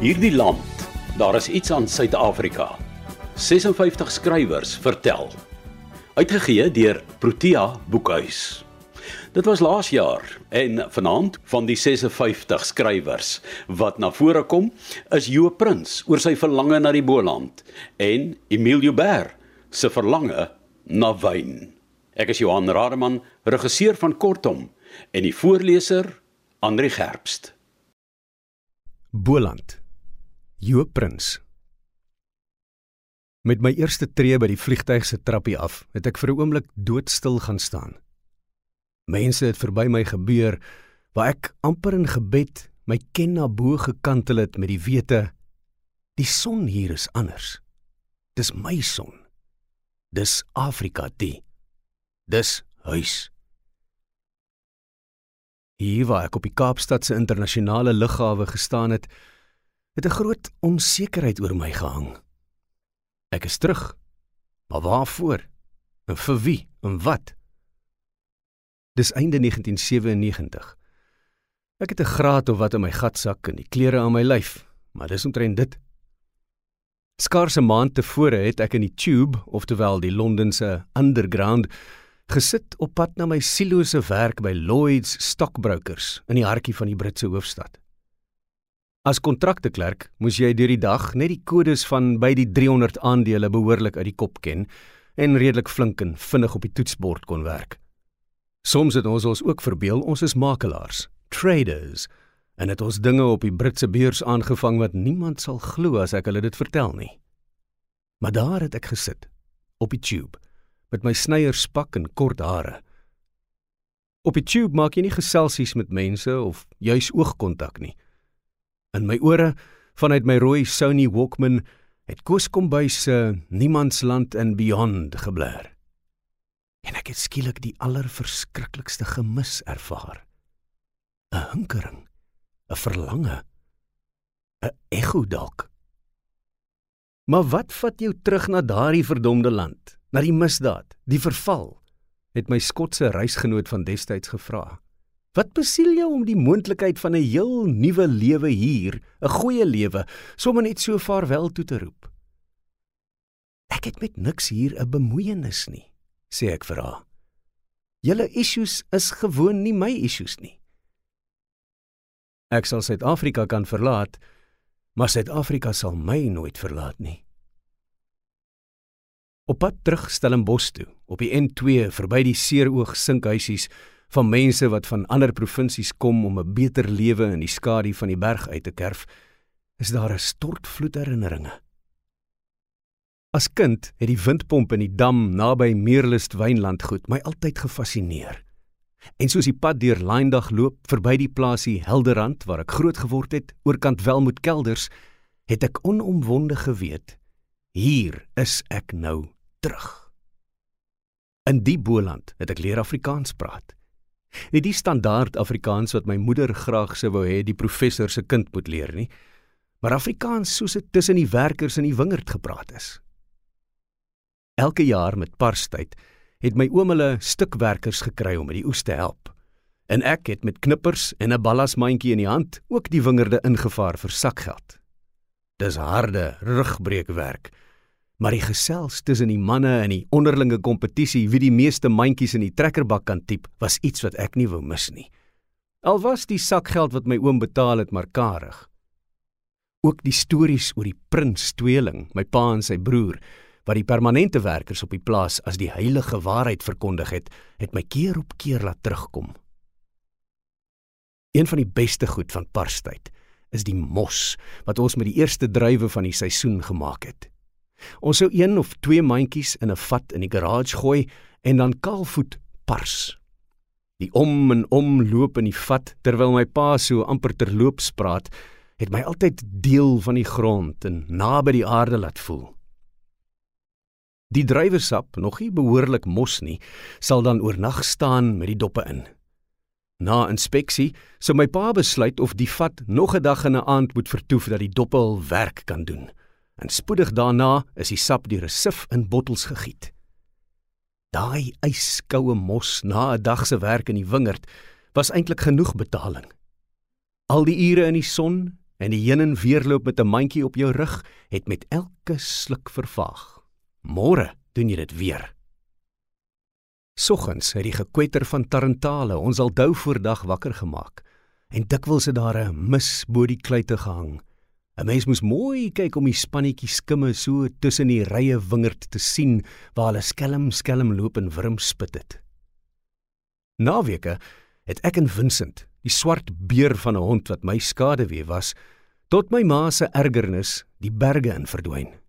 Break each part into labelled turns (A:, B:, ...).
A: Hierdie land, daar is iets aan Suid-Afrika. 56 skrywers vertel. Uitgegee deur Protea Boekhuis. Dit was laas jaar en vanaand van die 56 skrywers wat na vore kom is Jo Prins oor sy verlange na die Boland en Emilio Ber se verlange na wyn. Ek is Johan Rademan, regisseur van Kortom en die voorleser Andri Gerbst.
B: Boland. Joop Prins. Met my eerste tree by die vliegtyg se trappie af, het ek vir 'n oomblik doodstil gaan staan. Mense het verby my gebeur waar ek amper in gebed my ken na bo gekantel het met die wete die son hier is anders. Dis my son. Dis Afrika die. Dis huis. Hier waar ek op die Kaapstad se internasionale lughawe gestaan het, het 'n groot onsekerheid oor my gehang. Ek is terug. Maar waarvoor? En vir wie? En wat? Dis einde 1997. Ek het 'n graad of wat in my gatsak en die klere aan my lyf, maar dis omtrent dit. Skaars 'n maand tevore het ek in die Tube, oftewel die Londense Underground, gesit op pad na my sielose werk by Lloyd's Stockbrokers in die hartjie van die Britse hoofstad. As kontrakteklerk moes jy deur die dag net die kodes van by die 300 aandele behoorlik uit die kop ken en redelik flink en vinnig op die toetsbord kon werk. Soms het ons ons ook verbeel ons is makelaars, traders, en het ons dinge op die Britse beurs aangevang wat niemand sal glo as ek hulle dit vertel nie. Maar daar het ek gesit op die tube met my snyierspak en kort hare. Op die tube maak jy nie geselsies met mense of juis oogkontak nie. In my ore vanuit my rooi Sony Walkman het Koos Kombuis se Niemandsland and Beyond gebler en ek het skielik die allerverskriklikste gemis ervaar. 'n Hinkering, 'n verlange, 'n ego dalk. Maar wat vat jou terug na daardie verdomde land, na die misdaad, die verval? het my skotse reisgenoot van destyds gevra. Wat besiel jou om die moontlikheid van 'n heel nuwe lewe hier, 'n goeie lewe, sommer net so vaarwel toe te roep? Ek het met niks hier 'n bemoeienis nie sê ek vir haar. Julle issues is gewoon nie my issues nie. Ek sal Suid-Afrika kan verlaat, maar Suid-Afrika sal my nooit verlaat nie. Op pad terug Stellenbosch toe, op die N2 verby die seeroog sinkhuisies van mense wat van ander provinsies kom om 'n beter lewe in die skadu van die berg uit te kerf, is daar 'n stortvloed herinneringe. As kind het die windpomp in die dam naby Meerlust wynlandgoed my altyd gefassineer. En soos die pad deur Lyndag loop verby die plaasie Helderrand waar ek groot geword het, oorkant Welmoed kelders, het ek onomwonde geweet, hier is ek nou terug. In die Boland het ek leer Afrikaans praat. Nie die standaard Afrikaans wat my moeder graag sou wou hê die professor se kind moet leer nie, maar Afrikaans soos dit tussen die werkers in die wingerd gepraat is. Elke jaar met Parstyd het my oom hulle stukwerkers gekry om met die oes te help. En ek het met knippers en 'n ballasmandjie in die hand ook die wingerde ingevaar vir sakgeld. Dis harde rugbreekwerk. Maar die gesels tussen die manne in die onderlinge kompetisie wie die meeste mandjies in die trekkerbak kan tipe, was iets wat ek nie wou mis nie. Al was die sakgeld wat my oom betaal het maar karig. Ook die stories oor die prins tweeling, my pa en sy broer, wat die permanente werkers op die plaas as die heilige waarheid verkondig het, het my keer op keer laat terugkom. Een van die beste goed van Parstyd is die mos wat ons met die eerste druiwe van die seisoen gemaak het. Ons sou een of twee mandjies in 'n vat in die garage gooi en dan kaalvoet pars. Die om en om loop in die vat terwyl my pa so amper terloops praat, het my altyd deel van die grond en naby die aarde laat voel. Die druiwesap, nog nie behoorlik mos nie, sal dan oornag staan met die doppe in. Na inspeksie sou my pa besluit of die vat nog 'n dag en 'n aand moet vertoef dat die doppe hul werk kan doen. En spoedig daarna is die sap deur 'n sif in bottels gegiet. Daai yskoue mos na 'n dag se werk in die wingerd was eintlik genoeg betaling. Al die ure in die son en die heen en weer loop met 'n mandjie op jou rug het met elke sluk vervaag. Môre doen jy dit weer. Soggens het die gekwetter van tarantale ons al dou voordag wakker gemaak en dikwels het daar 'n mis bo die kluite gehang. 'n Mens moes mooi kyk om die spannetjie skimme so tussen die rye wingerd te sien waar hulle skelm skelm loop en wurm spit het. Naweke het ek en Vincent, die swart beer van 'n hond wat my skaduwee was, tot my ma se ergernis die berge in verdwyn.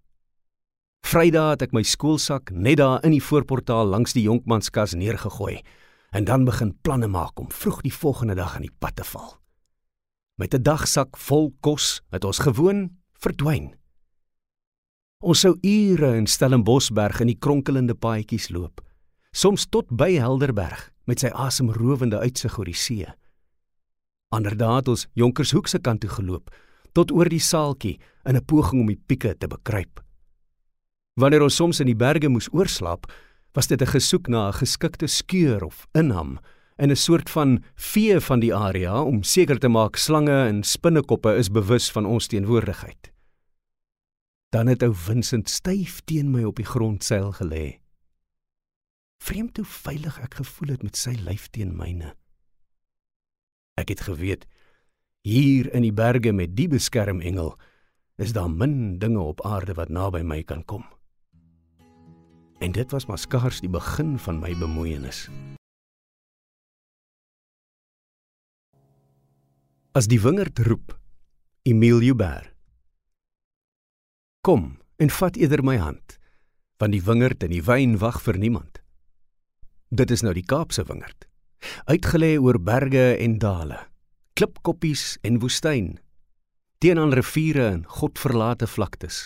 B: Vrydag het ek my skoolsak net daar in die voorportaal langs die jonkmanskas neergegooi en dan begin planne maak om vroeg die volgende dag aan die pad te val. Met 'n dagsak vol kos het ons gewoon verdwyn. Ons sou ure in Stellenbosberg in die kronkelende paadjies loop, soms tot by Helderberg met sy asemrowende uitsig oor die see. Anderdaad ons Jonkershoek se kant toe geloop tot oor die saaltjie in 'n poging om die pieke te bekruip. Wanneer ons soms in die berge moes oorslaap, was dit 'n gesoek na 'n geskikte skeur of inham en 'n soort van vee van die area om seker te maak slange en spinnekoppe is bewus van ons teenwoordigheid. Dan het ou Vincent styf teen my op die grondseil gelê. Vreemd hoe veilig ek gevoel het met sy lyf teen myne. Ek het geweet hier in die berge met die beskermengel is daar min dinge op aarde wat naby my kan kom. En dit was maar skaars die begin van my bemoeienis. As die wingerd roep, Emile Joubert. Kom en vat eerder my hand, want die wingerd en die wyn wag vir niemand. Dit is nou die Kaapse wingerd, uitgelê oor berge en dale, klipkoppies en woestyn, teenoor riviere en godverlate vlaktes.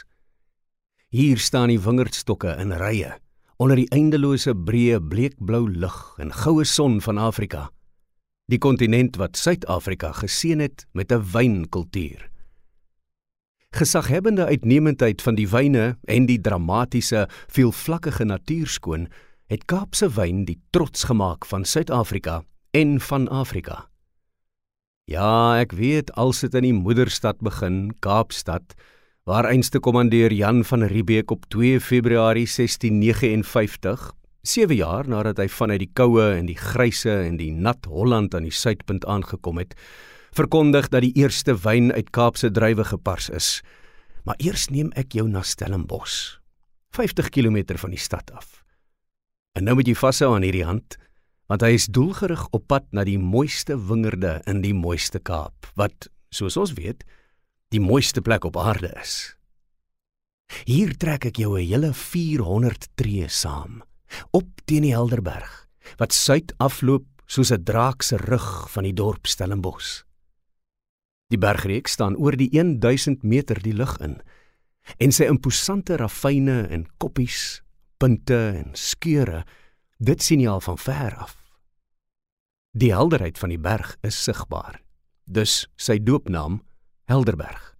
B: Hier staan die wingerdstokke in rye onder die eindelose breë bleekblou lug en goue son van Afrika. Die kontinent wat Suid-Afrika geseën het met 'n wynkultuur. Gesaghebende uitnemendheid van die wyne en die dramatiese, veelvlakkige natuurskoon het Kaapse wyn die trots gemaak van Suid-Afrika en van Afrika. Ja, ek weet als dit in die moederstad begin, Kaapstad, waar einste kommandeur Jan van Riebeeck op 2 Februarie 1659, 7 jaar nadat hy vanuit die koue en die gryse en die nat Holland aan die suidpunt aangekom het, verkondig dat die eerste wyn uit Kaapse druiwe gepars is. Maar eers neem ek jou na Stellenbosch, 50 km van die stad af. En nou moet jy vashou aan hierdie hand, want hy is doelgerig op pad na die mooiste wingerde in die mooiste Kaap, wat, soos ons weet, die mooiste plek op aarde is. Hier trek ek jou 'n hele 400 tree saam op teen die Helderberg wat suid afloop soos 'n draak se rug van die dorp Stellenbosch. Die bergreeks staan oor die 1000 meter die lug in en sy imposante rafyne en koppies, punte en skeure, dit sien jy al van ver af. Die helderheid van die berg is sigbaar. Dus sy doopnaam Helderberg.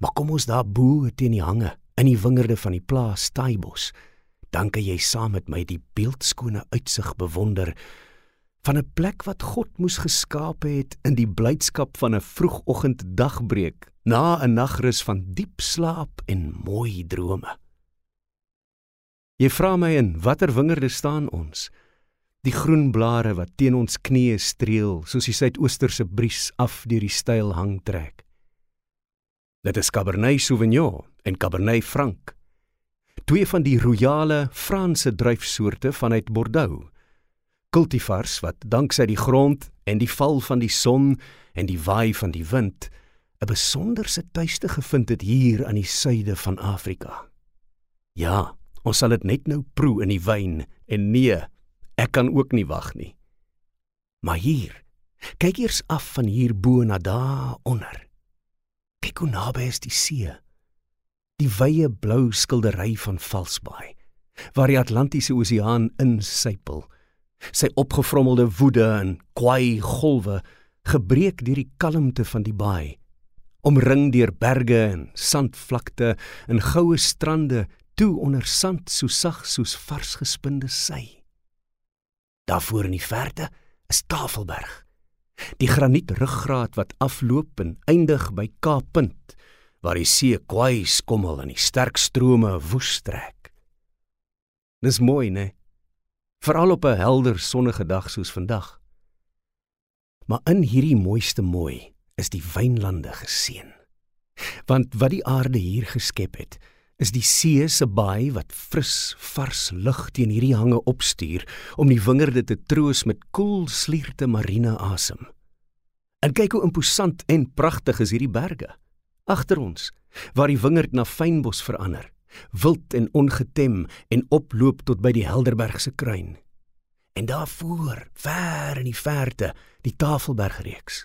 B: Maar kom ons daar bo teen die hange in die wingerde van die plaas Staaibos, dan kan jy saam met my die beeldskone uitsig bewonder van 'n plek wat God moes geskaap het in die blydskap van 'n vroegoggend dagbreek na 'n nagrus van diep slaap en mooi drome. Jy vra my in watter wingerde staan ons? Die groen blare wat teen ons knieë streel, soos die suidoosterse bries af deur die styl hang trek. Dit is Cabernet Sauvignon en Cabernet Franc. Twee van die royale Franse druifsoorte vanuit Bordeaux. Cultivars wat danksy die grond en die val van die son en die waai van die wind 'n besonderse tuiste gevind het hier aan die suide van Afrika. Ja, ons sal dit net nou proe in die wyn en nee, Ek kan ook nie wag nie. Maar hier, kyk eers af van hier bo na daar onder. Kyk hoe naby is die see. Die wye blou skildery van Valsbaai, waar die Atlantiese Oseaan insypel. Sy opgevrommelde woede en kwaai golwe gebreek deur die kalmte van die baai, omring deur berge en sandvlakte en goue strande toe onder sand so sag soos varsgespinde sy. Daarvoor in die verte is Tafelberg. Die granietruggraat wat afloop en eindig by Kaappunt waar die see kwai skommel en die sterk strome woes trek. Dis mooi, né? Veral op 'n helder sonnige dag soos vandag. Maar in hierdie mooiste mooi is die wynlande geseën. Want wat die aarde hier geskep het, is die see se baai wat fris, vars lug teen hierdie hange opstuur om die wingerde te troos met koel slierte marine asem. En kyk hoe imposant en pragtig is hierdie berge agter ons waar die wingerd na fynbos verander, wild en ongetem en oploop tot by die Helderberg se kruin. En daarvoor, ver in die verte, die Tafelbergreeks.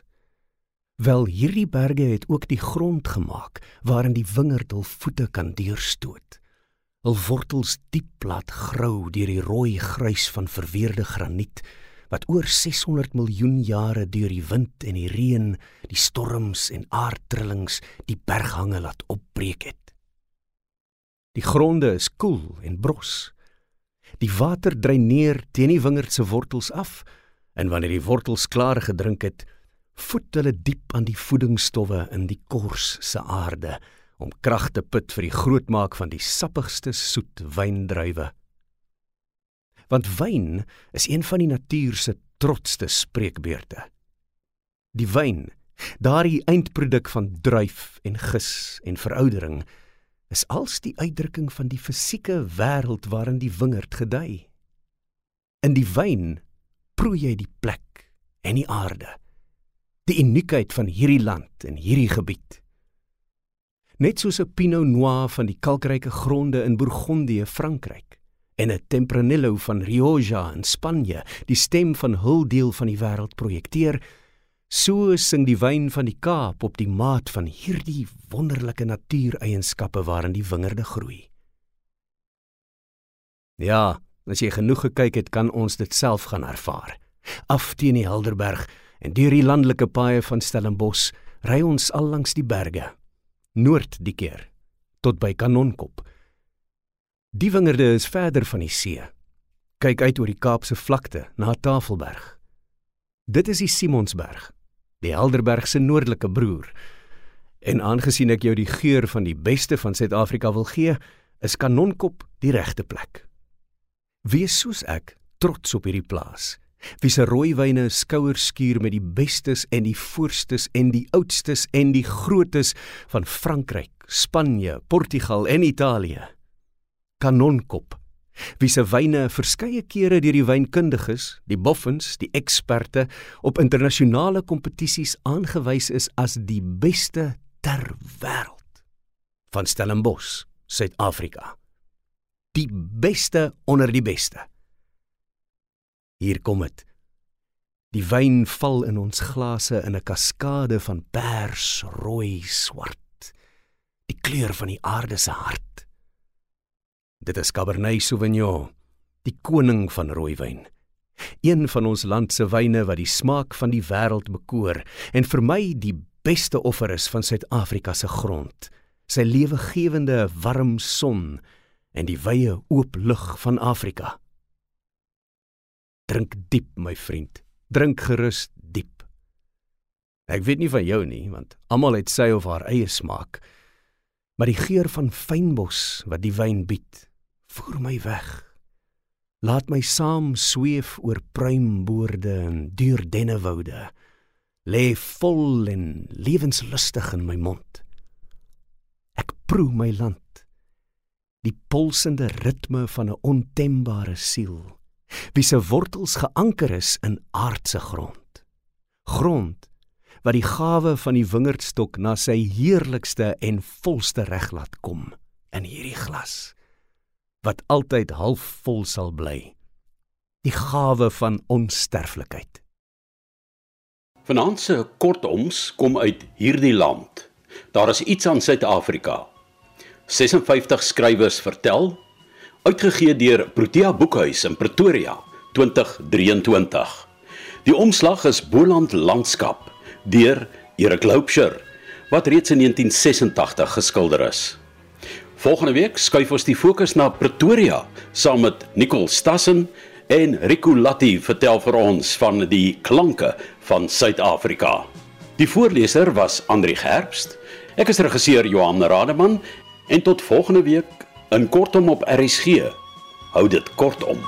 B: Wel hierdie berge het ook die grond gemaak waarin die wingerd hul voete kan deurstoot. Hul wortels diep laat grou deur die rooi grys van verweerde graniet wat oor 600 miljoen jare deur die wind en die reën, die storms en aardtrillings die berghange laat opbreek het. Die gronde is koel en bros. Die water dreineer teen die wingerd se wortels af en wanneer die wortels klaar gedrink het, voed hulle diep aan die voedingsstowwe in die kors se aarde om krag te put vir die grootmaak van die sappigste soet wyndruiwe. Want wyn is een van die natuur se trotsste spreekbeurte. Die wyn, daardie eindproduk van druif en gis en veroudering, is als die uitdrukking van die fisieke wêreld waarin die wingerd gedei. In die wyn proe jy die plek en die aarde die uniekheid van hierdie land en hierdie gebied. Net soos 'n Pinot Noir van die kalkryke gronde in Bourgondië, Frankryk, en 'n Tempranillo van Rioja in Spanje, die stem van hul deel van die wêreld projekteer, so sing die wyn van die Kaap op die maat van hierdie wonderlike natuureienskappe waarin die wingerde groei. Ja, as jy genoeg gekyk het, kan ons dit self gaan ervaar. Af teen die Helderberg en deur die landelike paaie van Stellenbosch ry ons al langs die berge noord die keer tot by Kanonkop. Die wingerde is verder van die see. Kyk uit oor die Kaapse vlakte na Tafelberg. Dit is die Simonsberg, die Helderberg se noordelike broer. En aangesien ek jou die geur van die beste van Suid-Afrika wil gee, is Kanonkop die regte plek. Wees soos ek trots op hierdie plaas wie se rooiwyne skouers skuur met die bestes en die voorstes en die oudstes en die grootes van Frankryk, Spanje, Portugal en Italië. Kanonkop wie se wyne verskeie kere deur die wynkundiges, die boffins, die eksperte op internasionale kompetisies aangewys is as die beste ter wêreld. Van Stellenbosch, Suid-Afrika. Die beste onder die beste. Hier kom dit. Die wyn val in ons glase in 'n kaskade van pers, rooi, swart. Die kleur van die aarde se hart. Dit is Cabernet Sauvignon, die koning van rooiwyn. Een van ons land se wyne wat die smaak van die wêreld bekoor en vir my die beste offer is van Suid-Afrika se grond. Sy lewegewende warm son en die wye oop lug van Afrika. Drink diep, my vriend. Drink gerus diep. Ek weet nie van jou nie, want almal het sy of haar eie smaak. Maar die geur van fynbos wat die wyn bied, voer my weg. Laat my saam sweef oor pruimboorde en duur dennewoude. Lê vol en lewenslustig in my mond. Ek proe my land. Die pulsende ritme van 'n ontembare siel wie se wortels geanker is in aardse grond. Grond wat die gawe van die wingerdstok na sy heerlikste en volste reg laat kom in hierdie glas wat altyd halfvol sal bly. Die gawe van onsterflikheid.
A: Vanaand se kortoms kom uit hierdie land. Daar is iets aan Suid-Afrika. 56 skrywers vertel uitgegee deur Protea Boekhuis in Pretoria 2023. Die omslag is Boland Landskap deur Erik Loupsher wat reeds in 1986 geskilder is. Volgende week skuif ons die fokus na Pretoria saam met Nicole Stassen En Rico Latti vertel vir ons van die klanke van Suid-Afrika. Die voorleser was Andri Gerbst. Ek is regisseur Johan Rademan en tot volgende week in kortom op RSG. Hou dit kortom.